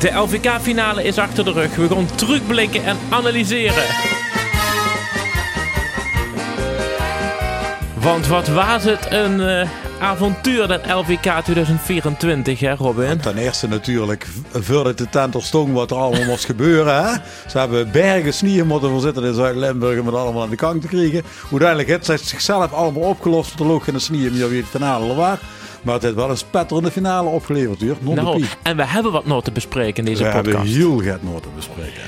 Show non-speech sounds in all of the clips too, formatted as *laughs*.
De LVK-finale is achter de rug. We gaan terugblikken en analyseren. Want wat was het een uh, avontuur dat LVK 2024, hè Robin? Ten eerste natuurlijk, voordat de tent stond wat er allemaal moest gebeuren. Hè? Ze hebben bergen sneeuw moeten verzitten in Zuid-Limburg om het allemaal aan de kant te krijgen. Uiteindelijk heeft ze zichzelf allemaal opgelost. Er loopt geen sneeuw meer wie het finale was. Maar het heeft wel een spetterende finale opgeleverd, hoor. Nou, en we hebben wat nog te bespreken in deze we podcast. We hebben heel wat nog te bespreken.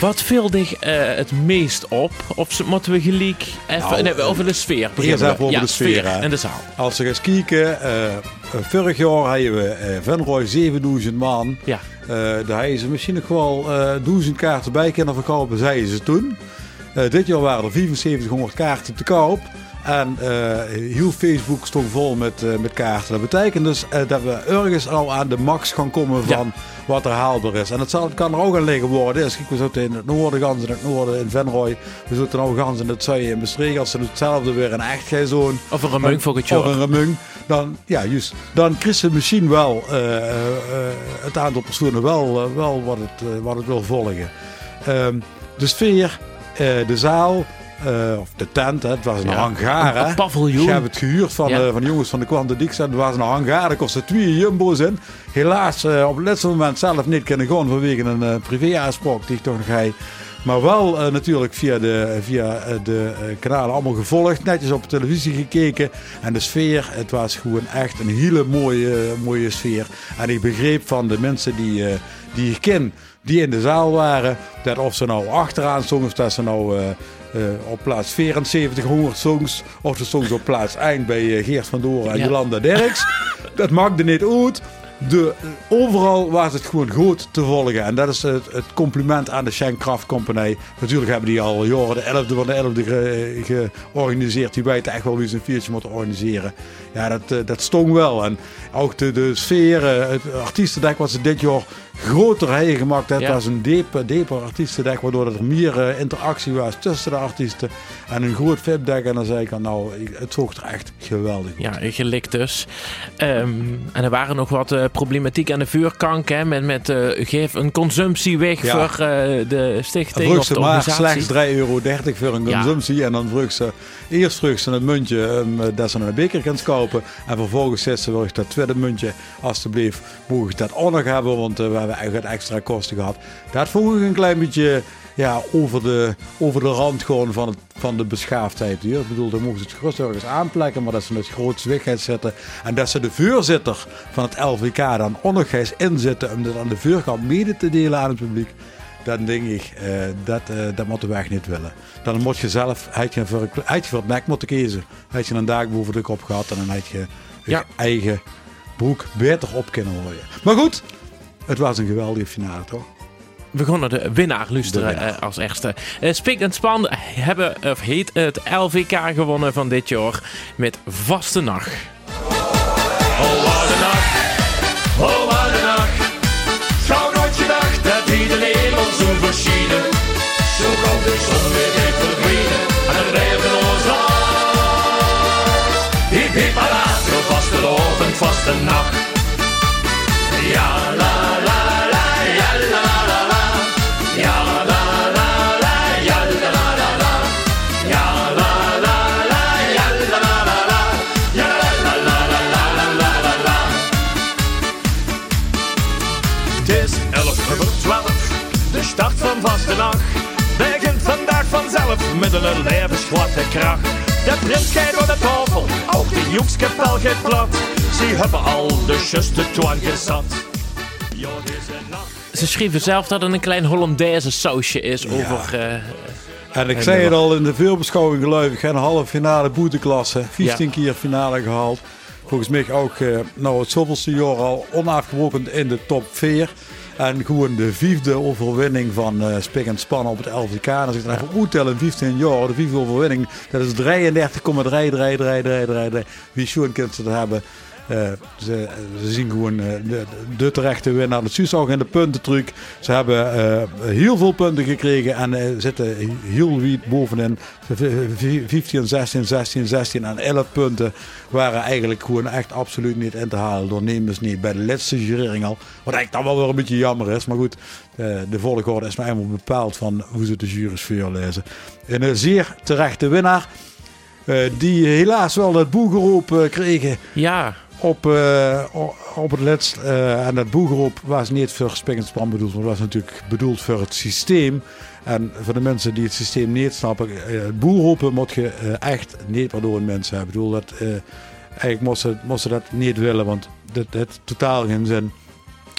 Wat viel dich uh, het meest op? Of moeten we gelijk even nou, nee, over de sfeer beginnen? Eerst even over ja, de sfeer, en de zaal. Als we eens kijken, uh, vorig jaar hadden we uh, Venrooy 7000 man. Ja. daar hadden ze misschien nog wel 1000 kaarten bij kunnen verkopen, zeiden ze toen. dit jaar waren er 7500 kaarten te koop. En heel Facebook stond vol met, met kaarten. Dat betekent dus dat we ergens al aan de max gaan komen van... Ja wat er haalbaar is. En het zal, kan er ook aan liggen worden. Als we zitten in het noorden, gans in het noorden in Venrooy. We zitten ook gans in het zuiden in Maastricht. Als ze hetzelfde weer een echt zo'n. Of een remung voor het Of een remung. Dan, ja, juist. Dan krijgt ze misschien wel uh, uh, het aantal personen wel, uh, wel wat, het, wat het wil volgen. Um, de sfeer, de zaal, uh, of de tent, hè. het was een ja, hangar. Een, een paviljoen. Ik heb het gehuurd van, ja. uh, van de jongens van de Quantum Dix. Het was een hangar, er kostte twee jumbo's in. Helaas uh, op het laatste moment zelf niet kunnen gaan vanwege een privéafspraak die ik toch nog. Maar wel natuurlijk via de, via de kanalen allemaal gevolgd. Netjes op televisie gekeken. En de sfeer, het was gewoon echt een hele mooie, mooie sfeer. En ik begreep van de mensen die, die ik ken, die in de zaal waren. Dat of ze nou achteraan zongen of dat ze nou uh, op plaats 74 100 songs. Of de songs op plaats 1 bij uh, Geert van Doren en ja. Jolanda Derks. *laughs* dat maakte niet uit. De, overal was het gewoon goed te volgen. En dat is het, het compliment aan de Schenkraft Company. Natuurlijk hebben die al jaren de 11e van de 11e ge, georganiseerd. Die weten echt wel wie ze een viertje moeten organiseren. Ja, dat, dat stong wel. En ook de, de sfeer, het artiestendek wat ze dit jaar groter hebben gemaakt. Het ja. was een dieper, dieper artiestendek, waardoor er meer uh, interactie was tussen de artiesten. En een groot feedback. En dan zei ik nou, het zag er echt geweldig Ja, gelikt dus. Um, en er waren nog wat uh, problematiek aan de vuurkank. Hè, met, met uh, geef een consumptie weg ja. voor de stichting vroeg of de ze maar slechts 3,30 euro voor een consumptie. Ja. En dan vroeg ze, eerst vroeg ze een muntje um, dat ze een beker kan kopen. En vervolgens zei ze, wil ik dat tweede muntje, alstublieft, ik dat ook nog hebben. Want we hebben eigenlijk extra kosten gehad. Dat vond ik een klein beetje ja, over, de, over de rand gewoon van, het, van de beschaafdheid hier. Ik bedoel, dan mogen ze het gerust ergens aanplekken, maar dat ze het groots weg zetten. En dat ze de voorzitter van het LVK dan ook nog eens inzetten om dat aan de vuurkant mede te delen aan het publiek. Dan denk ik, uh, dat, uh, dat moeten we echt niet willen. Dan moet je zelf, had je voor, had je voor het nek moeten kiezen. Had je een dag boven de kop gehad en dan had je je ja. eigen broek beter op kunnen gooien. Maar goed, het was een geweldige finale, toch? We gaan naar de winnaar luisteren uh, als eerste. Uh, Spik en Span hebben, of heet het LVK gewonnen van dit jaar met Vaste Nacht. Een levensgladde kracht. De prins gaat door de tafel, ook de joekskapel gaat plat. Ze hebben al de juiste twanken zat. Ja, deze nacht. Ze schreven zelf dat het een klein Hollandaise sausje is over... eh, En ik zei het al in de veelbeschouwing geloof ik. Een halve finale boeteklasse. 15 keer finale gehaald. Volgens mij ook eh, nou, het zoveelste jaar al onafgebroken in de top 4. En gewoon de vijfde overwinning van eh Spik en Span op het LVK. En als ik dan even optel in 15 jaar, de vijfde overwinning, dat is 33,33333. Wie schoon kunt ze dat hebben. Eh, ze, ze zien gewoon eh, de, de terechte winnaar. Het zus ook in de puntentruc. Ze hebben eh, heel veel punten gekregen en zitten heel wiet bovenin. 15, 16, 16, 16 en 11 punten waren eigenlijk gewoon echt absoluut niet in te halen door Nemes niet bij de laatste jurering al. Wat eigenlijk dan wel weer een beetje jammer is. Maar goed, de volgorde is nou eenmaal bepaald van hoe ze de jury's voorlezen. En een zeer terechte winnaar. die helaas wel dat boegeroep eh, kregen Ja, op, eh, op het laatst. eh, en dat boegeroep was niet voor Spik en Span bedoeld, maar was natuurlijk bedoeld voor het systeem. En voor de mensen die het systeem niet snappen, eh, het boerroepen moet je eh, echt niet waardoor mensen hebben. Ik bedoel, dat, eh, eigenlijk moesten moesten dat niet willen, want dat heeft totaal geen zin.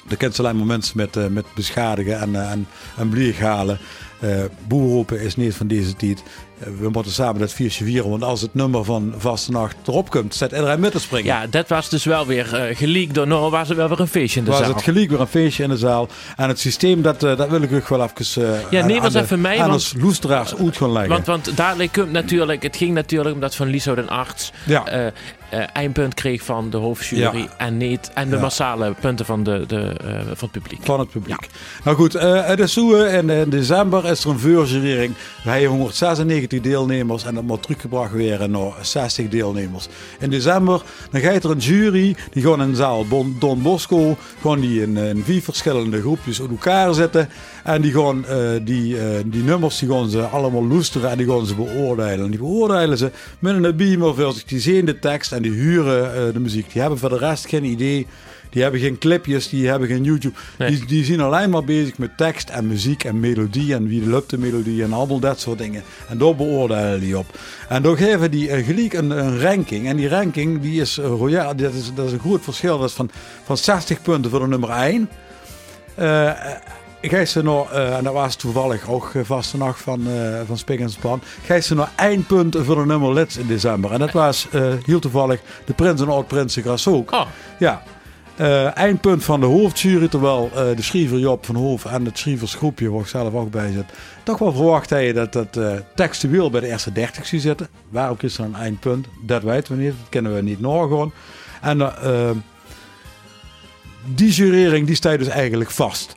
Dan kent ze alleen maar mensen met, eh, met beschadigen en, eh, en, en halen. Eh boerroepen is niet van deze tijd. Eh, we moeten samen dat viertje vieren, want als het nummer van Vaste Nacht erop komt, zet iedereen met te springen. ja, dat was dus wel weer geleakt door nou was er wel weer een feestje in de was zaal. het gelijk weer een feestje in de zaal. En het systeem, dat, eh, dat wil ik ook wel even uh, Ja, nee, was even mij, want- ons loesteraars uit gaan leggen. Want, want dadelijk komt natuurlijk, het ging natuurlijk omdat Van Liso den arts ja, eindpunt kreeg van de hoofdjury Ja. en, niet, en de Ja. massale punten van, de, de, eh, van het publiek. van het publiek. Nou goed, eh het is zo, eh, in, in december is er een voorjurering. Wij hebben 196 deelnemers en dat moet teruggebracht weer naar 60 deelnemers. In december dan gaat er een jury, die gewoon in de zaal Don Bosco, gewoon die in, in vier verschillende groepjes uit elkaar zitten. En die gaan eh, die, eh, die nummers die gaan ze allemaal loesteren en die gaan ze beoordelen. En die beoordelen ze met een beamer voor zich. Die zien de tekst en die huren eh, de muziek. Die hebben voor de rest geen idee. Die hebben geen clipjes, die hebben geen YouTube. Nee. Die, die zijn alleen maar bezig met tekst en muziek en melodie en wie lukt de melodie en allemaal dat soort dingen. En daar beoordelen die op. En dan geven die uh, gelijk een, een ranking. En die ranking die is royaal. Dat is, dat is een groot verschil. Dat is van, van 60 punten voor de nummer 1. Eh Gijs ze nog, eh, en dat was toevallig ook eh, vaste nacht van, eh van Spik en Span. Gijs ze nog één punt voor de nummer lid in december. En dat was eh, heel toevallig de Prins en Oud-Prinsen Grassook. Oh, Ja. Eindpunt van de hoofdjury, terwijl eh, de schrijver Job van Hoof en het schrijversgroepje, waar ik zelf ook bij zit, toch wel verwacht je dat dat eh textueel bij de eerste 30 zou zitten. Waarom is er een eindpunt? Dat weten we niet, dat kennen we niet nagaan. En eh, eh, die jurering die staat dus eigenlijk vast.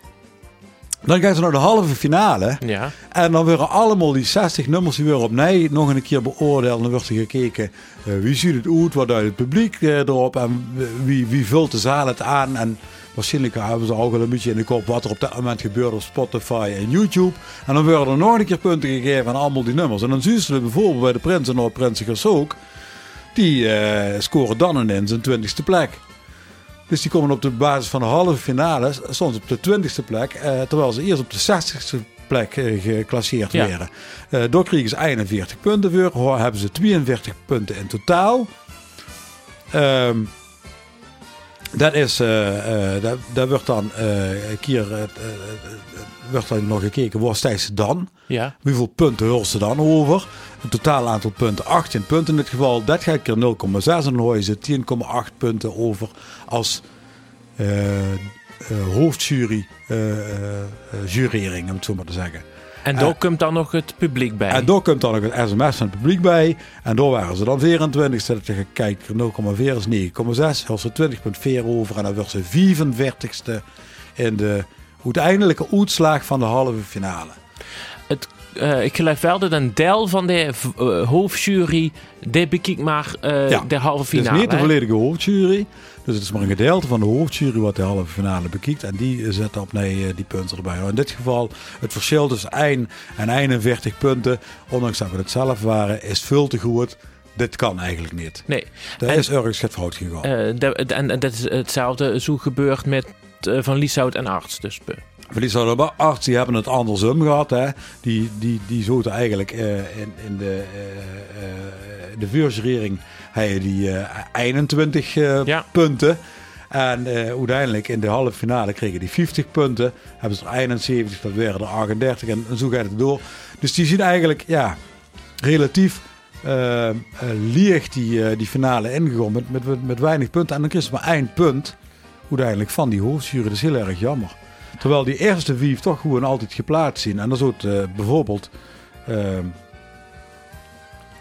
Dan gaan ze naar de halve finale. ja. En dan worden allemaal die 60 nummers die weer opnieuw nog een keer beoordeeld. En dan wordt er gekeken eh, wie ziet het uit, wat uit het publiek eh, erop en wie, wie vult de zaal het aan. En waarschijnlijk hebben ze ook wel een beetje in de kop wat er op dat moment gebeurt op Spotify en YouTube. En dan worden er nog een keer punten gegeven aan allemaal die nummers. En dan zien ze bijvoorbeeld bij de Prins en Noord-Prinsen ook. Die eh, scoren dan ineens een 20ste plek. Dus die komen op de basis van de halve finale soms op de 20ste plek. eh, terwijl ze eerst op de 60ste plek eh, geclasseerd Ja. werden. Eh daar kregen ze 41 punten voor. Hoor, hebben ze 42 punten in totaal. Ehm, dat is, eh, eh, dat, dat wordt dan een keer, wordt dan nog gekeken, waar staan ze dan? Ja. Hoeveel punten hoort ze dan over? Een totaal aantal punten, 18 punten in dit geval. Dat gaat keer 0,6 en dan hoor je ze 10,8 punten over als eh, hoofdjury eh, jurering, om het zo maar te zeggen. En daar komt dan nog het publiek bij. En daar komt dan nog het sms van het publiek bij. En daar waren ze dan 24. Dat je kijkt, 0,4 is 9,6. Als ze 20,4 over en dan werd ze 45ste in de uiteindelijke uitslag van de halve finale. het, eh, ik geloof wel dat een deel van de eh, hoofdjury, die bekijkt maar eh, Ja, de halve Het finale. is niet de volledige hoofdjury. Dus het is maar een gedeelte van de hoofdjury wat de halve finale bekijkt. En die zet op nee, die punten erbij. In dit geval, het verschil tussen 1 en 41 punten, ondanks dat we het zelf waren, is veel te goed. Dit kan eigenlijk niet. Nee. Er is ergens het fout gegaan. De- en, dat is hetzelfde zo gebeurd met Van Lieshout en Arts. Dus, eh, Verlies hadden we arts, die hebben het andersom gehad. Hè. Die, die, die zoten eigenlijk eh, in, in de, eh eh, de die eh, 21 eh, Ja. punten. En eh, uiteindelijk in de halve finale kregen die 50 punten. Hebben ze er 71, dat werden er 38 en, en zo gaat het door. Dus die zien eigenlijk ja, relatief eh, eh, licht die, eh, die finale ingegaan met, met, met, weinig punten. En dan kreeg ze maar één punt uiteindelijk van die hoofdjury. Dat is heel erg jammer. Terwijl die eerste vijf toch gewoon altijd geplaatst zien. En dan zou het bijvoorbeeld... eh,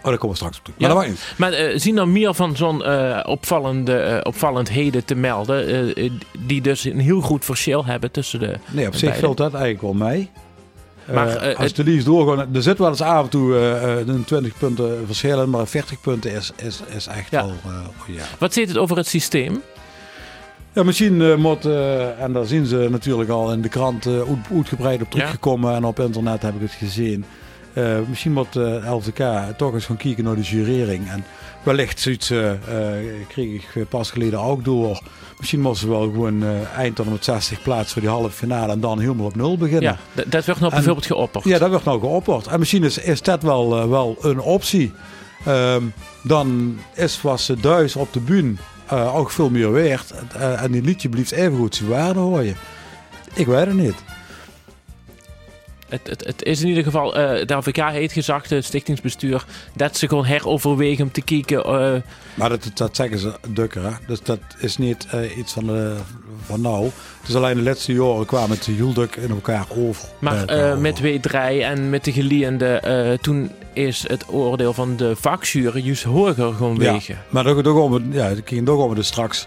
Oh, daar komen we straks op terug. Maar Ja. dat niet. Maar eh, zien er meer van zo'n eh, opvallende, eh, opvallendheden te melden, die dus een heel goed verschil hebben tussen de... Nee, op zich beide? valt dat eigenlijk wel mee. Maar, als de liefst doorgaan, er zit wel eens af en toe een 20 punten verschil in, maar 40 punten is, is, is echt Ja. wel. eh, ja. Wat zit het over het systeem? Ja, misschien eh, moet, eh, en daar zien ze natuurlijk al in de krant eh, uit- uitgebreid op teruggekomen en op internet heb ik het gezien. Misschien moet eh LVK toch eens gaan kijken naar de jurering. En wellicht zoiets kreeg ik pas geleden ook door. Misschien moeten ze wel gewoon eind dan met 60 plaatsen voor die halve finale en dan helemaal op nul beginnen. Ja, dat werd nog En- bijvoorbeeld geopperd. Ja, dat wordt nou geopperd. En misschien is, is dat wel, wel een optie. Ehm, dan is wat ze thuis op de bühne eh, ook veel meer waard. Eh, en die liedje blijft even goed zijn waarde hoor je. Ik weet het niet. Het, het, het is in ieder geval, eh, de LVK heeft gezegd, het stichtingsbestuur, dat ze gewoon heroverwegen om te kijken. Maar dat, dat zeggen ze dukker. Hè? Dus dat is niet iets van, de, van nou. Het is alleen de laatste jaren kwamen het heel in elkaar over. maar met W3 en met de geliende, toen is het oordeel van de vakjury juist hoger Ja. wegen. Maar daar, daar gaan we, ja, gaan we dus straks,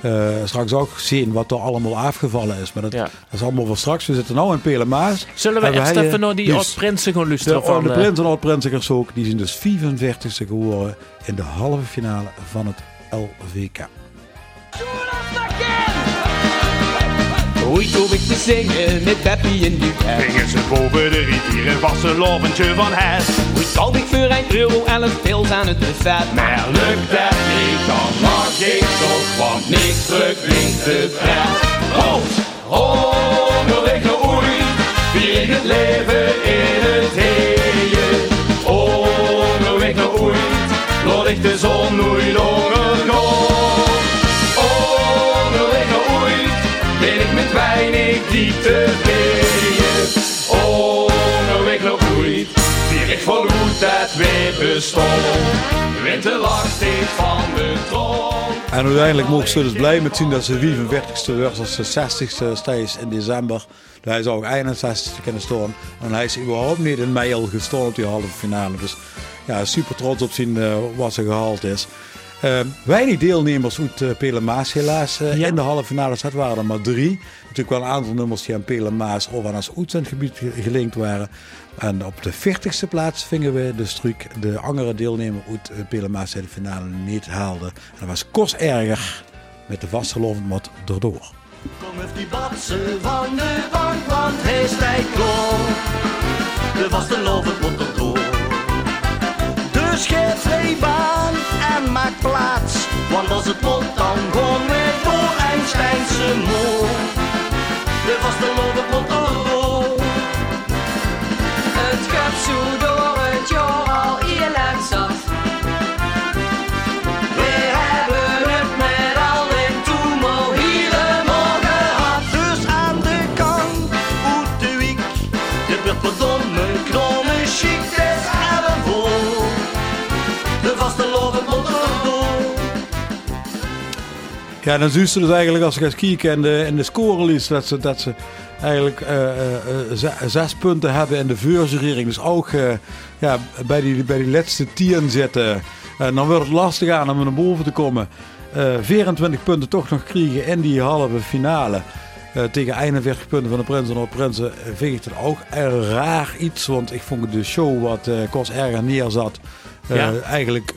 eh, straks ook zien wat er allemaal afgevallen is. Maar dat, Ja. dat is allemaal voor straks. We zitten nu in Pelemaas. Zullen we wij, even naar die dus- oud-prinsen gaan De, luisteren? van, de eh, Prins en Oud-Prinzigers ook, die zijn dus 45ste geworden in de halve finale van het LVK. Ooit hoop ik te zingen met Beppie in Duet. Gingen ze boven de rivieren, was een loventje van het. Ooit koop ik voor een euro elf pils aan het buffet. Maar lukt het niet, dan mag ik toch, want niks verdient de pret. Rood, hongerige oei, wie in het leven in het heeën. Hongerige oei, laat ik de zon oei, die ik verloed dat bestond. Steekt van de troon. En uiteindelijk mogen ze dus blij met zien dat ze 45ste werd als de 60ste steeds in december. Hij zou ook 61ste kunnen staan. En hij is überhaupt niet in mei al op die halve finale. Dus ja, super trots op zien eh, wat ze gehaald is. Eh, weinig deelnemers uit uh, Pelemaas helaas eh, Ja. in de halve finale. Dat waren er maar drie. Natuurlijk wel een aantal nummers die aan Pelemaas of aan ons uitzendgebied ge- gelinkt waren. En op de 40ste plaats vingen we de struik de andere deelnemer uit uh, Pelemaas die de finale niet haalde. En dat was Kos Erger met de vastgelopen mat erdoor. Kom eens die batsen van de bank, want hij stijgt door. De vaste lover moet er geef vrij baan en maak plaats. Want als het moet, dan gewoon weer door Einsteinse moor. De vaste lover moet er door. Het gaat zo door het jaar al lang zat. Ja, dan zien ze dus eigenlijk als je gaat kijken in de, in de scorelijst dat ze, dat ze eigenlijk eh, eh, eh, ze- zes punten hebben in de voorjurering. Dus ook ja, bij, die, bij die laatste tien zitten. En dan wordt het lastig aan om er naar boven te komen. Eh 24 punten toch nog krijgen in die halve finale. Tegen 41 punten van de Prinsen en Prinsen vind ik het ook een raar iets. Want ik vond de show wat Kos erger neerzat Ja. eigenlijk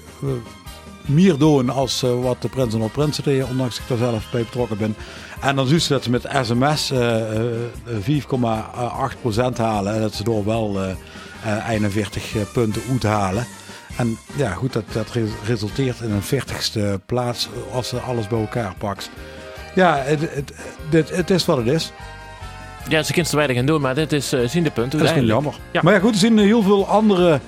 meer doen als eh, wat de Prinsen en Prinsen deden. Ondanks dat ik daar zelf bij betrokken ben. En dan zien ze dat ze met sms eh, eh, 4,8% halen. En dat ze door wel eh, eh, 41 punten uithalen. En ja, goed, dat, dat re- resulteert in een 40ste plaats als ze alles bij elkaar pakt. Ja, het, het, het is wat het is. Ja, ze kunnen er weinig aan doen, maar dit is uh, zien de punt. Dat is niet uiteindelijk. jammer. Ja. Maar ja, goed, er zijn heel veel andere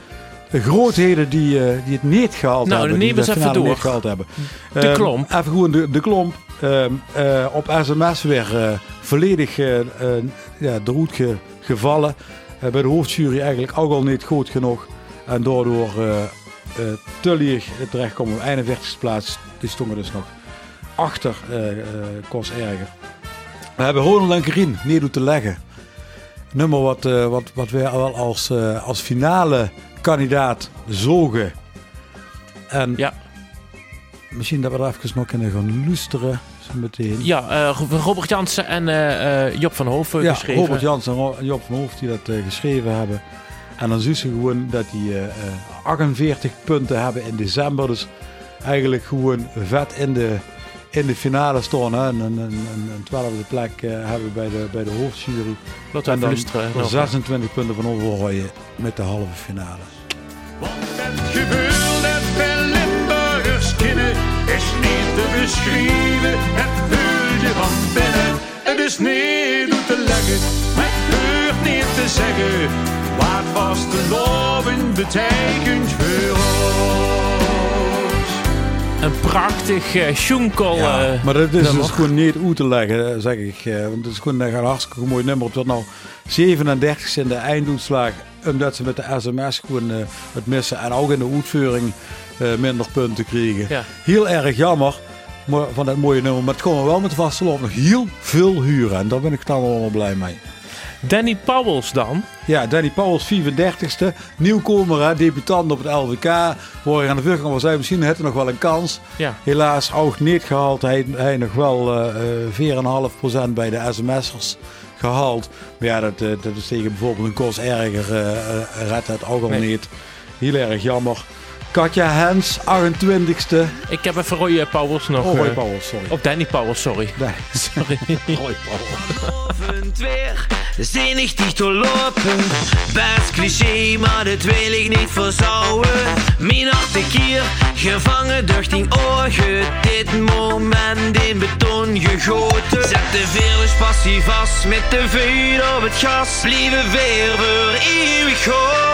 grootheden die, eh, die het niet gehaald Nou, hebben. neem die eens de even door. niet gehaald hebben. De Ehm, klomp. Even gewoon de, de klomp. Ehm, eh, op sms weer eh, volledig ja, de roet ge- gevallen. Bij de hoofdjury eigenlijk ook al niet goed genoeg. En daardoor te lieg terechtkomen op 41ste plaats. Die stonden dus nog achter eh eh Kos Erger. We hebben Ronald en Karin neer te leggen. Nummer wat, eh, wat, wat wij wel als, eh, als finale kandidaat zogen En Ja. misschien dat we er even nog kunnen gaan luisteren. Meteen. Ja, eh, Robert Jansen en eh, eh, Job van Hoof Ja, geschreven. Robert Jans en Job van Hoofd die dat geschreven hebben. En dan zien ze gewoon dat die eh, eh, 48 punten hebben in december. Dus eigenlijk gewoon vet in de, in de finale staan. Hè. En een, een, twaalfde plek hebben bij de, bij de hoofdjury. Laten En dan luisteren. er 26 punten van overrooien met de halve finale. Want het gebeurt dat bij Limburgers kennen is niet te beschrijven. Het je van binnen. Het is niet uit te leggen. Het hoort niet te zeggen. Wat was te loven betekent voor. Een prachtig uh, Schoenkel. Ja, maar dat is nummer. dus gewoon niet uit te leggen, eh, zeg ik. Want het is gewoon een hartstikke mooi nummer. Het wordt nou 37 in de einduitslag. Omdat ze met de sms gewoon het missen. En ook in de uitvoering minder punten kregen. Ja. Heel erg jammer maar- van dat mooie nummer. Maar het komen wel met de vaste loop nog heel veel huren. En daar ben ik dan wel blij mee. Danny Powels dan. Ja, Danny Pauwels, 34ste. Nieuwkomer, hè, debutant op het LVK. Vorig aan de voorkant was hij misschien had hij nog wel een kans. Ja. Helaas ook niet gehaald. Hij, hij nog wel eh eh 4,5% bij de sms'ers gehaald. Maar ja, dat, eh, dat is tegen bijvoorbeeld een Kos erger. eh eh, redt het ook al Nee. niet. Heel erg jammer. Katja Hens, 28ste. Ik heb even Roy eh, Powels nog. Oh, Roy eh, Pauwels, sorry. Of Danny Powels, sorry. Nee, sorry. *laughs* Roy weer, zinnig dicht doorlopen. Best cliché, maar dit wil ik niet verzouwen. Mijn keer, gevangen durch die ogen. Dit moment in beton gegoten. Zet de vele passie vast met de vuur op het gas. Blijven weer voor eeuwig gewoon.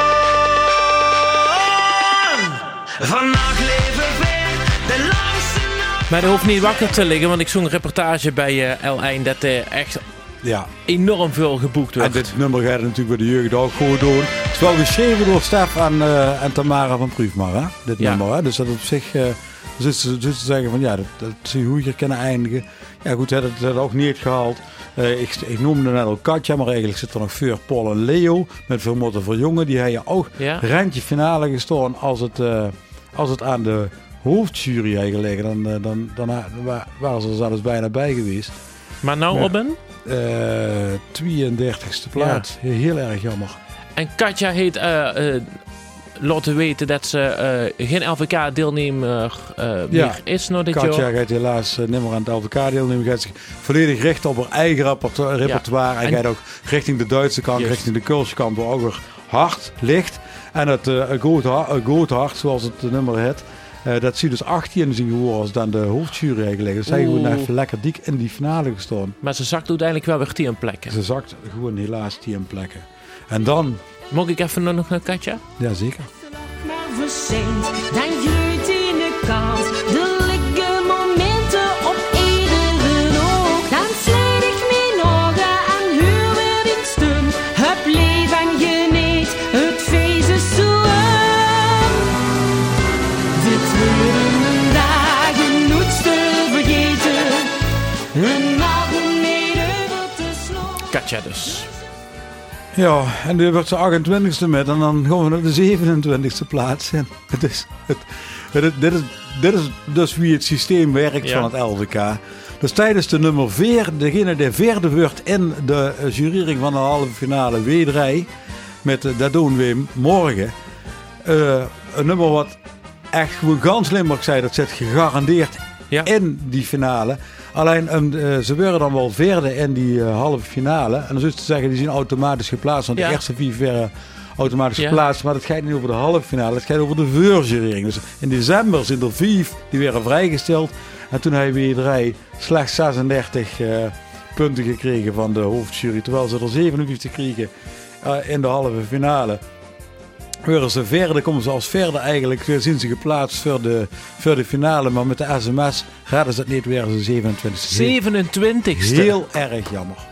Vannacht leven weer de langste nacht. Maar dat hoeft niet wakker te liggen, want ik zong een reportage bij eh L1 dat er echt Ja, enorm veel geboekt En dit nummer gaat natuurlijk bij de jeugd ook gewoon doen. Het is wel geschreven door Stef en, eh, en Tamara van Prüfmar, hè? dit Ja. nummer. Hè? Dus dat op zich, uh, dus ze dus te zeggen van ja, dat, dat je hoe je kunnen eindigen. Ja goed, dat het ook niet gehaald. Eh, ik, ik noemde net al Katja, maar eigenlijk zit er nog voor Paul en Leo met Vermotten voor Jongen. Die hebben ook Ja. randje finale gestaan als het, eh, als het aan de hoofdjury had gelegen. Dan, dan, dan, wa- waren ze er zelfs bijna bij geweest. Maar nou. Robin. Eh 32e plaats. Heel erg jammer. En Katja heeft eh, eh, laten weten dat ze eh, geen LVK-deelnemer Ja. meer is nog dit Katja jaar. gaat helaas eh, niet meer aan het LVK deelnemen. Gaat zich volledig richten op haar eigen repertoire. En, En- gaat ook richting de Duitse kant, richting de Keulse kant, waar ook weer hard ligt. En het uh, Hart, zoals het nummer heet. Eh, dat zie je dus 18 zien geworden als dan de hoofdjury eigenlijk. Dus hij gewoon even lekker dik in die finale gestaan. Maar ze zakt uiteindelijk wel weer tien plekken. Ze zakt gewoon helaas 10 plekken. En dan, Mag ik even nog naar Katja? ja zeker. Katja dus. Ja, en nu wordt ze 28e met en dan gaan we naar de 27e plaats. En *laughs* het is, het, het, dit, is, dit is dus wie het systeem werkt Ja. van het LVK. Dus tijdens de nummer 4, degene die vierde wordt in de jurering van de halve finale W3, met eh, dat doen we morgen. Eh, een nummer wat echt gewoon gans Limburg zei, dat zit gegarandeerd Ja. in die finale. Alleen ehm, eh, ze werden dan wel vierde in die eh, halve finale. En dan is te zeggen, die zijn automatisch geplaatst. Want Ja. de eerste vier werden automatisch Ja. geplaatst. Maar het gaat niet over de halve finale, het gaat over de voorjurering. Dus in december zijn er vijf die werden vrijgesteld. En toen hebben drie slechts 36 eh, punten gekregen van de hoofdjury. Terwijl ze er 57 kregen in de halve finale. Worden ze verder, komen ze als verder eigenlijk, zien ze geplaatst voor de, voor de finale. Maar met de sms raden ze het niet weer, ze 27. 27ste. Heel erg jammer.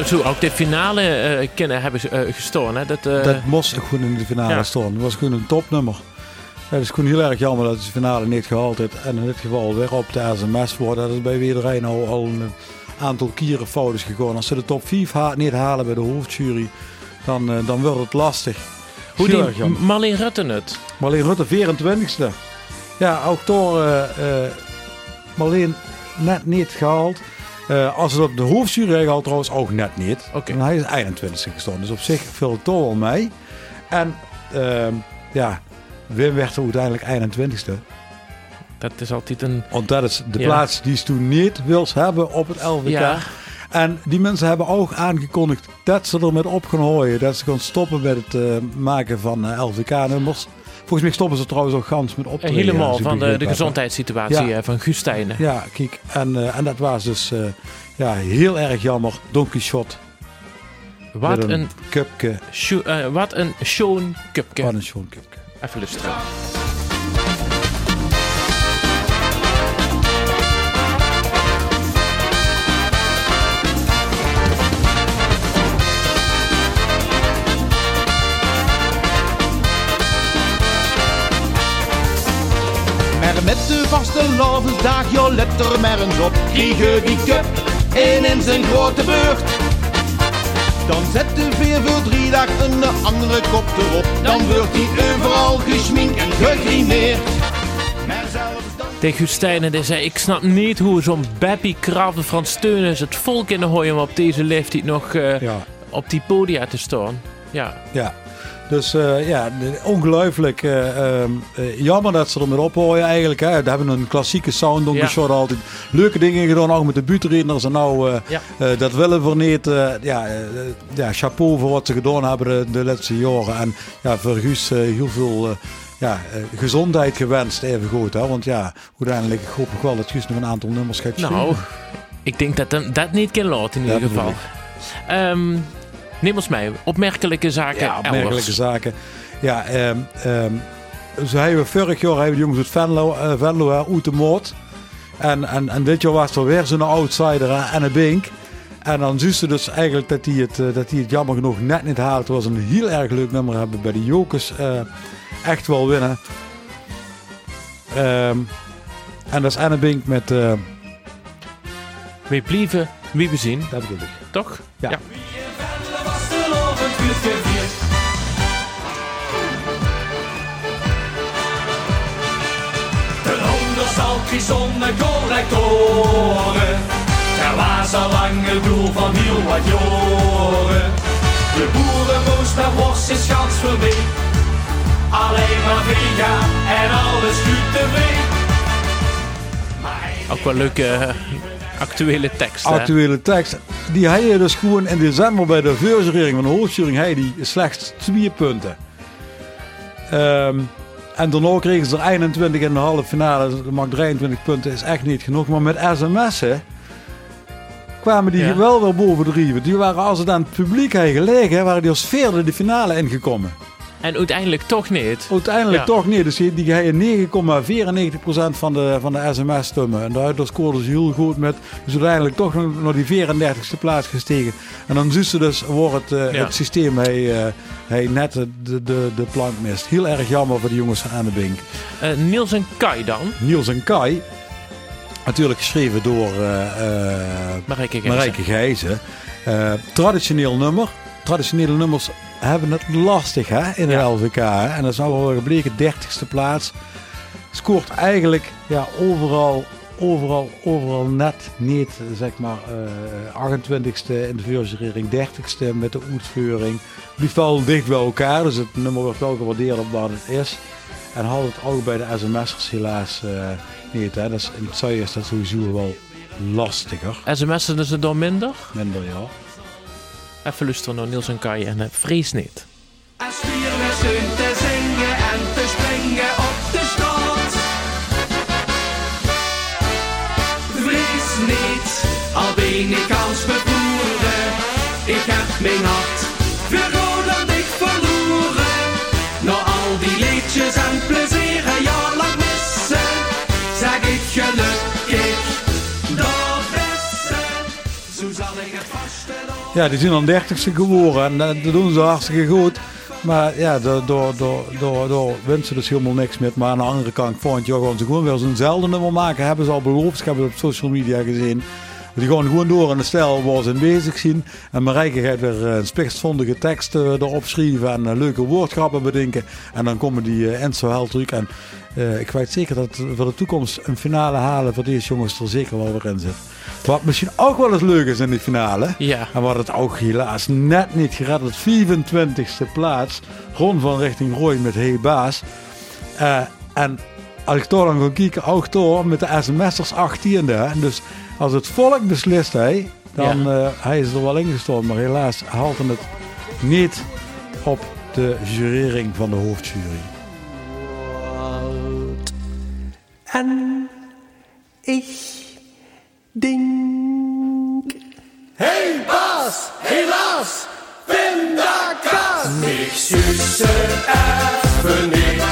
Zo ook de finale kunnen hebben eh, gestoord. Hè? Dat, eh, Dat moest gewoon in de finale Ja. staan. Dat was gewoon een topnummer. Het is gewoon heel erg jammer dat ze de finale niet gehaald heeft. En in dit geval weer op de SMS voor. Dat is bij iedereen al, al een aantal keren fout is gegaan. Als ze de top 5 ha niet halen bij de hoofdjury, dan, dan wordt het lastig. hoe die. Marleen Rutte het. Marleen Rutte, 24ste. Ja, ook door Marleen net niet gehaald. Eh, als het op de hoofdjury trouwens ook net niet. En hij is 21ste gestaan. Dus op zich viel het toch wel mee. En ehm, ja, Wim werd uiteindelijk 21ste. Dat is altijd een... Want dat is de Ja. plaats die ze toen niet wils hebben op het LVK. Ja. En die mensen hebben ook aangekondigd dat ze ermee op gaan gooien. Dat ze gaan stoppen met het eh, maken van eh, LVK-nummers. Volgens mij stoppen ze trouwens ook gans met optreden. helemaal van de, de gezondheidssituatie Ja. eh, van Gustijnen. Ja, kijk. En, eh, en dat was dus eh, ja, heel erg jammer. Don Quixote. Wat een, cupke. eh, wat een Sean Cupke. Wat een schoon cupke. Even luisteren. Met de vaste lovensdag, joh, let er maar eens op. Kriegen die cup in in zijn grote beurt. Dan zet de veer voor drie dagen een andere kop erop. Dan wordt hij overal gesminkt en gegrimeerd. Maar zelfs dan... Tegen Gustijnen die zei, ik snap niet hoe zo'n Beppie Kraven van Steuners het volk in de hooi om op deze leeftijd nog eh, Ja. op die podia te staan. Ja, Ja. Dus eh, ja, ongelooflijk eh, ehm, eh, jammer dat ze er met ophouden eigenlijk. Hè. We hebben een klassieke sound, Ja. Quixote altijd leuke dingen gedaan, ook met de buurtredners. En nou, Ja. dat willen we niet. ja, ja, chapeau voor wat ze gedaan hebben de, laatste jaren. En ja, voor Guus heel veel ja, gezondheid gewenst, even goed. Hè. Want ja, uiteindelijk hoop ik wel dat Guus nog een aantal nummers gaat nou, ik denk dat hem dat niet kan laten in ieder geval. Ehm neem ons mee, opmerkelijke zaken Ja, opmerkelijke elders. zaken. Ja, ehm ehm zo hebben we vorig jaar hebben de jongens uit Venlo, eh, Venlo uit de moord. En, en, en dit jaar was er weer zo'n outsider en een bink. En dan zien ze dus eigenlijk dat hij het, eh, dat hij het jammer genoeg net niet haalt. Het was een heel erg leuk nummer hebben bij de Jokers eh, echt wel winnen. Ehm, en dat is Anne Bink met, eh We blijven wie we zien, dat bedoel ik. toch? Ja. Zonnecollectoren. Er was al lang het doel van heel wat jaren. De boerenrooster worst is gans voorbij. Alleen maar vega en alles goed tevreden. Ook wel leuke eh, actuele teksten. hè? actuele tekst. Die had je dus gewoon in december bij de voorjurering van de je die slechts twee punten. Ehm, en daarna kregen ze er 21 in de halve finale. Dus Dat mag 23 punten, is echt niet genoeg. Maar met sms'en kwamen die Ja. wel weer bovendrijven. Die waren, als het aan het publiek had gelegen, waren die als vierde de finale ingekomen. En uiteindelijk toch niet. Uiteindelijk Ja. toch niet. Dus die, die ga je 9,94% van de, van de sms-stemmen. En daaruit scoorden ze heel goed met. Dus uiteindelijk toch nog naar die 34ste plaats gestegen. En dan zien ze dus waar het, eh, Ja. het systeem hij, eh, hij net de, de, de, de plank mist. Heel erg jammer voor de jongens Aan de Bink. Eh, Niels en Kai dan. Niels en Kai. Natuurlijk geschreven door Marijke Gijzen. Marijke Gijzen. Traditioneel nummer. Traditionele nummers hebben het lastig hè, in de Ja. LVK. Hè? En dat is nou wel gebleken, 30ste plaats. Scoort eigenlijk ja, overal, overal, overal net niet. Zeg maar eh 28ste in de vuurjurering, 30ste met de uitvoering. Blijft wel dicht bij elkaar, dus het nummer wordt wel gewaardeerd op wat het is. En had het ook bij de sms'ers helaas eh, niet. Hè? Dat is, in het zuiden is dat sowieso wel lastiger. SMS'en is het dan minder. Minder, ja. Even luisteren naar Niels en Kai en eh, vrees niet. Vier we zijn te zingen en te springen op de straat. Vrees niet, al ben ik als bevoeren. Ik heb mijn hart ja, die zijn dan dertigste geworden en eh, dat doen ze hartstikke goed. Maar ja, door, door, door, door, ze dus helemaal niks meer. Maar aan de andere kant, volgend jaar gaan ze gewoon weer zo'nzelfde nummer maken. Hebben ze al beloofd, ik heb het op social media gezien. Die gaan gewoon door in de stijl waar ze in bezig zijn. En Marijke gaat weer eh, een spitsvondige tekst eh, erop schrijven en eh, leuke woordgrappen bedenken. En dan komen die uh, Enzo Held terug. En ik weet zeker dat voor de toekomst een finale halen voor deze jongens er zeker wel weer in zit. Wat misschien ook wel eens leuk is in die finale. Ja. En wat het ook helaas net niet gered. Het 24e plaats. Ron van richting Roy met Hey Baas. En als ik toch dan ga kijken, ook door met de sms'ers 18e. hè. Dus als het volk beslist, hij, dan eh, hij is er wel ingestormd. Maar helaas haalt hij het niet op de jurering van de hoofdjury. En ik denk. Hey Bas, helaas, pindakaas. Ik zusse even niet.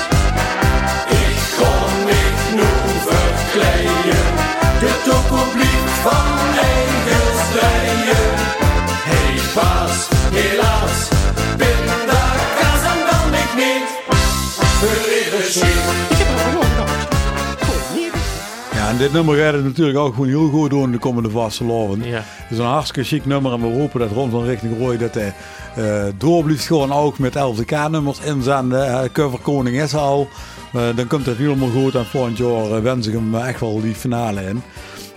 Ik kon niet nu verkleien. Dit nummer gaat het natuurlijk ook gewoon heel goed doen de komende vastelovend. Ja. Het is een hartstikke chic nummer en we hopen dat Ron van Richting Roy dat hij eh door blijft gewoon ook met LVK-nummers inzenden. Uh, coverkoning is al. Eh, dan komt het helemaal goed en volgend jaar eh, wens ik hem echt wel die finale in.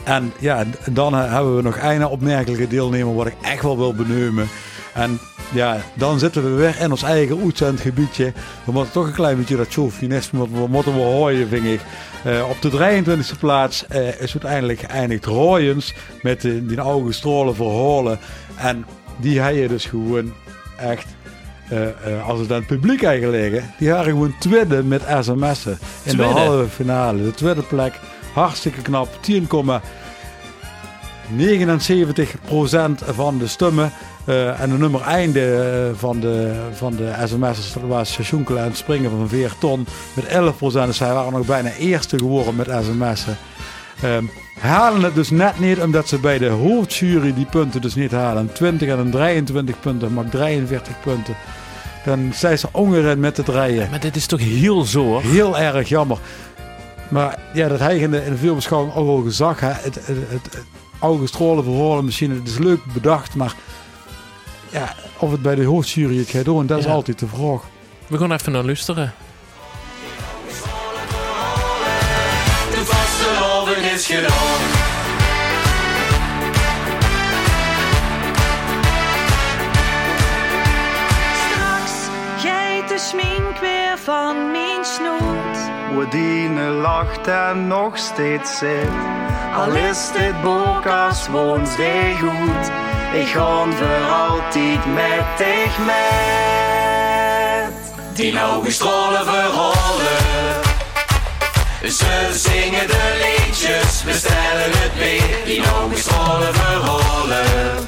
En ja, dan eh, hebben we nog één opmerkelijke deelnemer wat ik echt wel wil benoemen. En ja, dan zitten we weer in ons eigen uitzendgebiedje. We moeten toch een klein beetje dat chauvinisme moeten we, moeten we hooien, vind ik. Eh, op de 23e plaats eh, is uiteindelijk geëindigd Royens met de, die ogen strolen verholen. En die had je dus gewoon echt, eh, eh, als het aan het publiek eigenlijk liggen, die waren gewoon tweede met sms'en in de halve finale. De tweede plek, hartstikke knap, 10,79% van de stemmen. Eh, en de nummer einde eh, van de, van de sms'ers was Sjoenkel en het springen van 4 ton met 11%. Dus zij waren nog bijna eerste geworden met sms'en. Ehm, halen het dus net niet omdat ze bij de hoofdjury die punten dus niet halen. 20 en een 23 punten, maar 43 punten. Dan zijn ze ongerend met het rijden. Maar dit is toch heel zo. Heel erg jammer. Maar ja, dat hij in de, in de filmbeschouwing ook al gezag. Hè. Het, het oude strolen verholen misschien. Het is leuk bedacht, maar ja, of het bij de hoofdjury het gaat doen, dat is Ja. altijd de vraag. We gaan even naar luisteren. De vastelovend is gedaan. Straks geit de smink weer van mijn snoet. Woedine lacht en nog steeds zit. Al is dit bokas woont die goed. Ik ga voor altijd met dich met. Die nou stralen verholen. Ze zingen de liedjes, we stellen het weer. Die nou stralen verholen.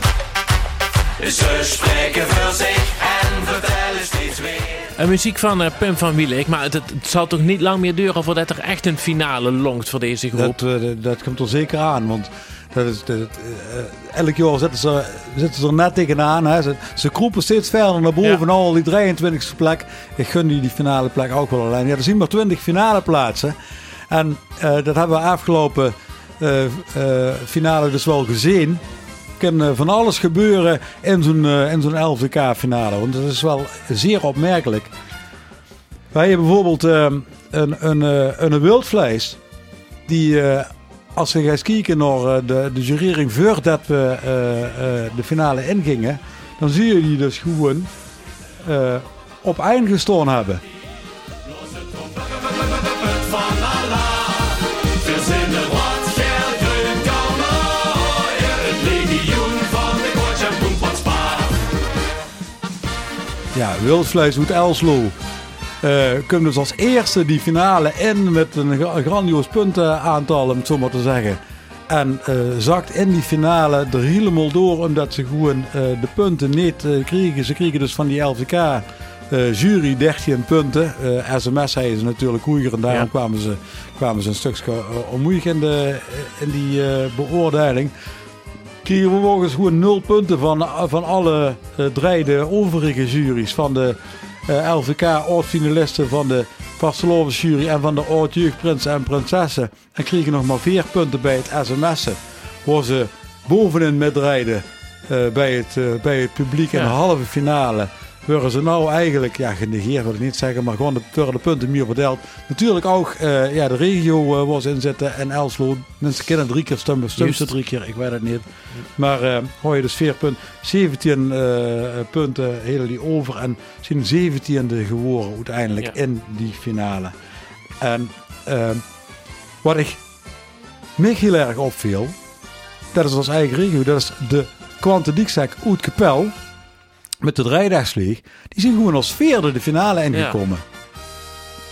Ze spreken voor zich en vertellen steeds weer. Een muziek van eh, Pim van Wielen. Maar het, het zal toch niet lang meer duren voordat er echt een finale longt voor deze groep. Dat, eh, dat komt er zeker aan, want dat is, dat, eh, elk jaar zitten ze, zitten ze er net tegenaan. Hè. Ze, ze kroepen steeds verder naar boven, al die 23e plek. Ik gun die die finale plek ook wel alleen. Ja, er zijn maar 20 finale plaatsen. En dat hebben we afgelopen finale dus wel gezien. Kan eh, van alles gebeuren in zo'n eh, in zo'n LVK finale. Want dat is wel zeer opmerkelijk. Wij hebben bijvoorbeeld eh, een, een, eh, een wildvlees. Die, als we gaan kijken naar de, de jurering voordat we de finale ingingen. Dan zie je die dus gewoon eh, op eind gestaan hebben. Ja, wildvlees uit Elslo. eh komt dus als eerste die finale in met een gra- grandioos puntenaantal, om het zo maar te zeggen. En eh, zakt in die finale er helemaal door omdat ze gewoon eh, de punten niet kregen. Ze kregen dus van die LVK jury 13 punten. SMS zei ze natuurlijk hoeier en daarom Ja. kwamen, ze, kwamen ze een stukje uh, onmoeig in, de, in die beoordeling. Kregen we vervolgens gewoon nul punten van, van alle eh, drie de overige juries. Van de eh, LVK oud-finalisten, van de jury en van de oud-jeugdprinsen en prinsessen. En kregen nog maar vier punten bij het sms'en. Waar ze bovenin metrijden eh bij, het, bij het publiek in de Ja. halve finale. Worden ze nou eigenlijk, ja genegeerd wil ik niet zeggen, maar gewoon de, punten meer verdeeld. Natuurlijk ook eh, ja, de regio eh, waar ze in zitten en Elslo. Mensen kennen drie keer stemmen ze drie keer, ik weet het niet. Maar eh hoor je dus vier punten, 17 eh, punten hele die over en zijn 17e geworden uiteindelijk Ja. in die finale. En wat ik me heel erg opviel, dat is ons eigen regio, dat is de Quante Dieksek uit Kapel met de drijdagsvlieg. Die zijn gewoon als vierde de finale ingekomen.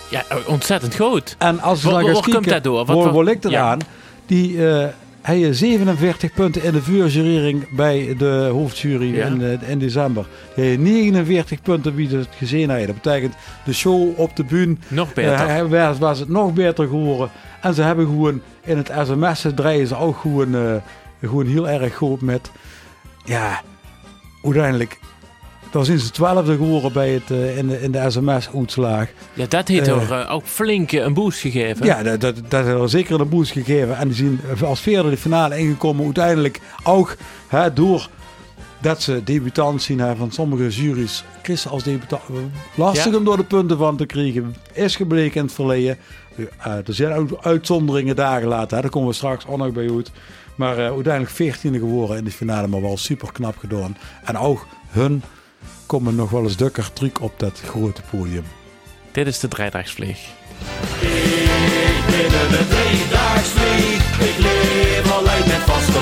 Ja, ontzettend goed. En als je Wa- dan gaat komt kijken, dat door? Wat- waar, wat- waar ligt het ja. aan? Die, eh hij heeft 47 punten in de vuurjurering bij de hoofdjury Ja. in, eh, in december. Hij heeft 49 punten wie het gezien heeft. Dat betekent de show op de bühne. Nog beter. hij was, was het nog beter geworden. En ze hebben gewoon in het sms draaien ze ook gewoon, gewoon heel erg goed met. Ja, uiteindelijk. Dan zijn ze twaalfde geworden bij het, eh, in de, in de sms-uitslag. Ja, dat heeft Eh, er eh, ook flink een boost gegeven. Ja, dat, dat, dat heeft er zeker een boost gegeven. En die zijn als vierde de finale ingekomen. Uiteindelijk ook hè, door dat ze debutant zien hè, van sommige juries. Chris als debutant. Lastig Ja. om door de punten van te krijgen. Is gebleken in het verleden. Er zijn ook uitzonderingen dagen later. Hè, daar komen we straks ook nog bij uit. Maar uiteindelijk 14e geworden in de finale. Maar wel super knap gedaan. En ook hun komen nog wel eens dukker truc op dat grote podium. Dit is de drijdaagsvlieg. Ik binnen de driedaagsvlieg. Ik leef alleen met vaste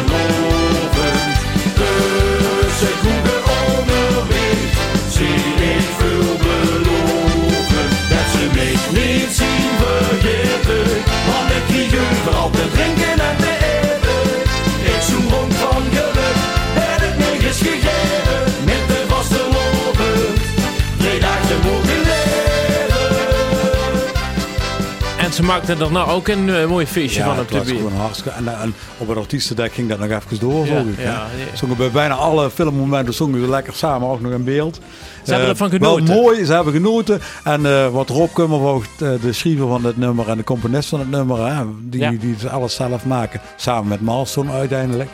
ze maakten er nou ook een eh, mooi feestje van op hartstikke. En, en op het artiestendek ging dat nog even door. Ja, ik, ja, ja. Zongen bij bijna alle filmmomenten zongen ze lekker samen ook nog in beeld. Ze hebben Eh, ervan genoten. Wel mooi, ze hebben genoten. En eh, wat ook eh, de schrijver van het nummer en de componist van het nummer. Hè, die, Ja. die alles zelf maken. Samen met Milestone uiteindelijk.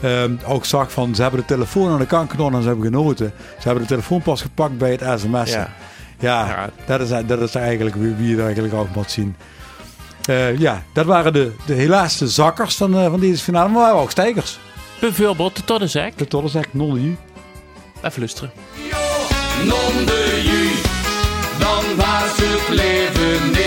Ehm, ook zag van, ze hebben de telefoon aan de kant gedaan en ze hebben genoten. Ze hebben de telefoon pas gepakt bij het sms. Ja. Ja, Ja. Dat, is, dat is eigenlijk wie, wie je er eigenlijk ook moet zien. Eh, ja, dat waren de, de helaas de zakkers van, eh, van deze finale. Maar we hebben ook stijgers. Bijvoorbeeld de Toddenzek. De Toddenzek, non Even luisteren. Non de ju, dan was het leven niet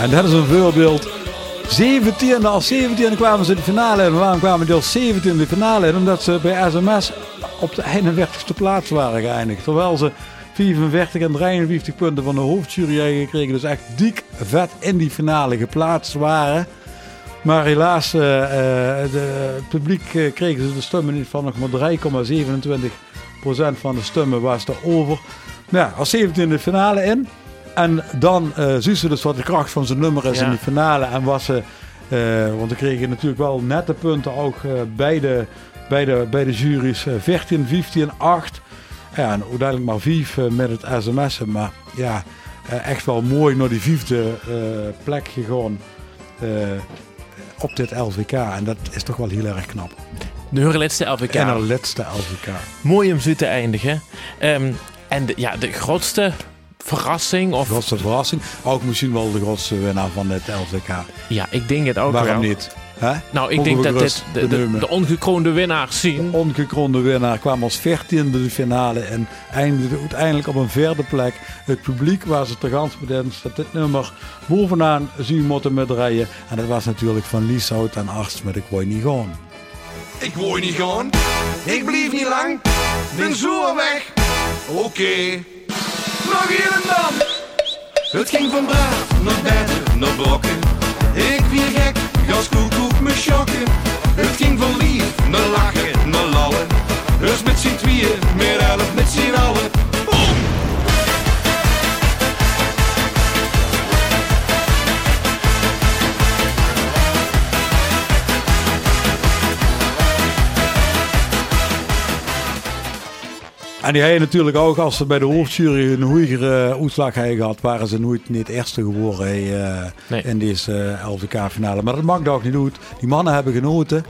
En dat is een voorbeeld. 17e als 17e kwamen ze in de finale in. Waarom kwamen die als 17e in de finale in? Omdat ze bij SMS op de 41ste plaats waren geëindigd. Terwijl ze 45 en 53 punten van de hoofdjury hebben gekregen. Dus echt dik vet in die finale geplaatst waren. Maar helaas, eh, eh, het publiek eh, kregen ze de stemmen niet van nog maar 3,27% van de stemmen was er over. Nou als 17 in de finale in. En dan eh zien ze dus wat de kracht van zijn nummer is Ja. in die finale. En was ze, eh, want we kregen natuurlijk wel nette punten ook eh, bij, de, bij, de, bij de juries. eh, 14, 15, 8. Ja, en uiteindelijk maar 5 eh, met het sms'en. Maar ja, echt wel mooi naar die vijfde plek gegaan op dit LVK. En dat is toch wel heel erg knap. De Hurlitste LVK. En de laatste LVK. Mooi om zo te eindigen. Ehm, en de, ja, de grootste verrassing, De of grootste verrassing. Ook misschien wel de grootste winnaar van het LVK. ja, ik denk het ook Waarom wel. niet? Hè? Nou, ik Mogen denk dat dit de, de, de ongekroonde winnaars zien. Ongekroonde winnaar kwam als 14e de finale en eindigde uiteindelijk op een vierde plek. Het publiek was het er gans bekend dat dit nummer bovenaan zien moeten met rijden. En dat was natuurlijk van Lieshout en Arts met Ik Wou Niet Gaan. Ik wou niet gaan. Ik blief niet lang. Ben zo weg. Oké. Het ging van braaf naar beter naar brokken. Ik weer gek, gas koek me schokken. Het ging van lief naar lachen, naar met z'n tweeën, meer elf met z'n allen. En die hebben natuurlijk ook, als ze bij de hoofdjury een goeie uitslag hebben gehad, waren ze nooit niet eerste geworden eh, Nee. in deze eh, LVK-finale. Maar dat maakt ook niet uit. Die mannen hebben genoten.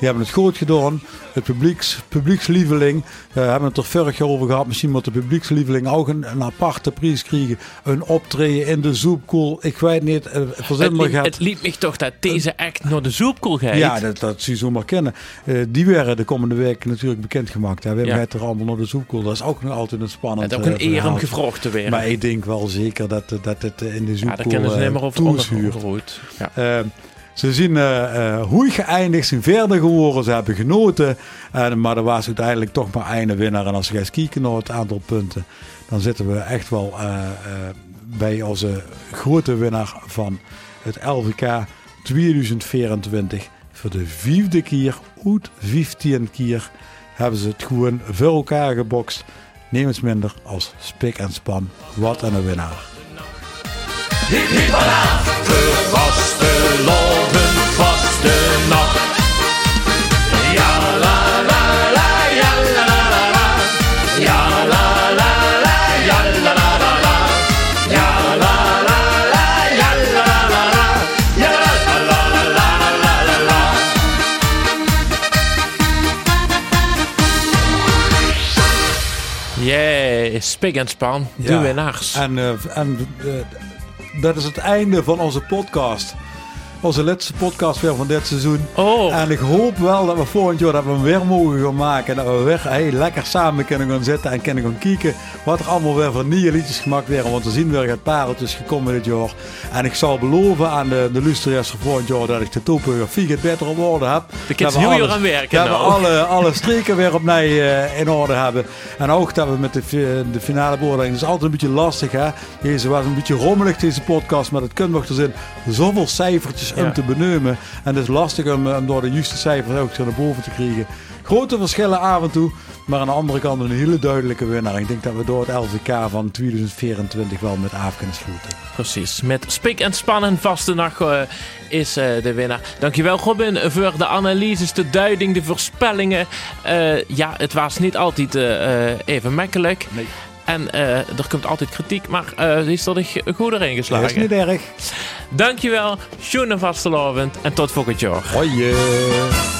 Die hebben het goed gedaan. Het publieks, publiekslieveling. We hebben het er vorig jaar over gehad. Misschien moet de publiekslieveling ook een, een aparte prijs krijgen. Een optreden in de zoepkoel. Ik weet niet. eh, Het, liep- het liet me toch dat deze act naar de zoepkoel gaat. ja, dat, dat zie je zomaar kennen. Eh, die werden de komende week natuurlijk bekendgemaakt. hè. We Ja. hebben er allemaal naar de zoekkool. Dat is ook nog altijd een spannend Het is ook een eh, eer om te worden. Maar ik denk wel zeker dat, dat het in de ja, zoekkool daar kunnen ze eh, niet meer over. Ja. Eh, ze zien eh, eh, hoe geëindigd, zijn verder geworden. Ze hebben genoten. Eh, maar er was uiteindelijk toch maar één winnaar. En als je gaat kijken naar het aantal punten, dan zitten we echt wel bij onze grote winnaar van het LVK 2024. Voor de vijfde keer, uit 15 keer, hebben ze het gewoon voor elkaar gebokst. Neem eens minder als spik en span. Wat een winnaar. Hip hip hurra, de vaste loven, vaste nacht. Ja la la la, ja la la la la. Ja la la la, ja la la la la. Ja la la la, ja la la la la. Ja la la la la la la la. Yeah, spik en span. De Ja. winnaars. En, eh, en eh, dat is het einde van onze podcast. Onze laatste podcast weer van dit seizoen. Oh. En ik hoop wel dat we volgend jaar dat we hem weer mogen gaan maken. En dat we weer hey, lekker samen kunnen gaan zitten en kunnen gaan kijken wat er allemaal weer voor nieuwe liedjes gemaakt werden. Want we zien weer het pareltjes gekomen dit jaar. En ik zal beloven aan de, de luisteraars voor volgend jaar dat ik de topografie het beter op orde heb. De kids we heel alles- aan werken Dat we nou. alle, alle *laughs* streken weer opnieuw eh, in orde hebben. En ook dat we met de, de finale beoordeling. Dat is altijd een beetje lastig hè. Deze was een beetje rommelig deze podcast. Maar het kan nog er zijn zoveel cijfertjes Om te benoemen. En het is lastig om, eh, om door de juiste cijfers ook zo naar boven te krijgen. Grote verschillen af en toe. Maar aan de andere kant een hele duidelijke winnaar. Ik denk dat we door het LVK van 2024 wel met af kunnen sluiten. Precies. Met spik en span en vaste nacht eh, is eh, de winnaar. Dankjewel Robin voor de analyses, de duiding, de voorspellingen. Ja, het was niet altijd even makkelijk. Nee. En eh, er komt altijd kritiek, maar eh is er goed erin Dat geslagen. is niet erg. Dankjewel, schoenen vastelovend en tot volgend jaar. Hoi. eh.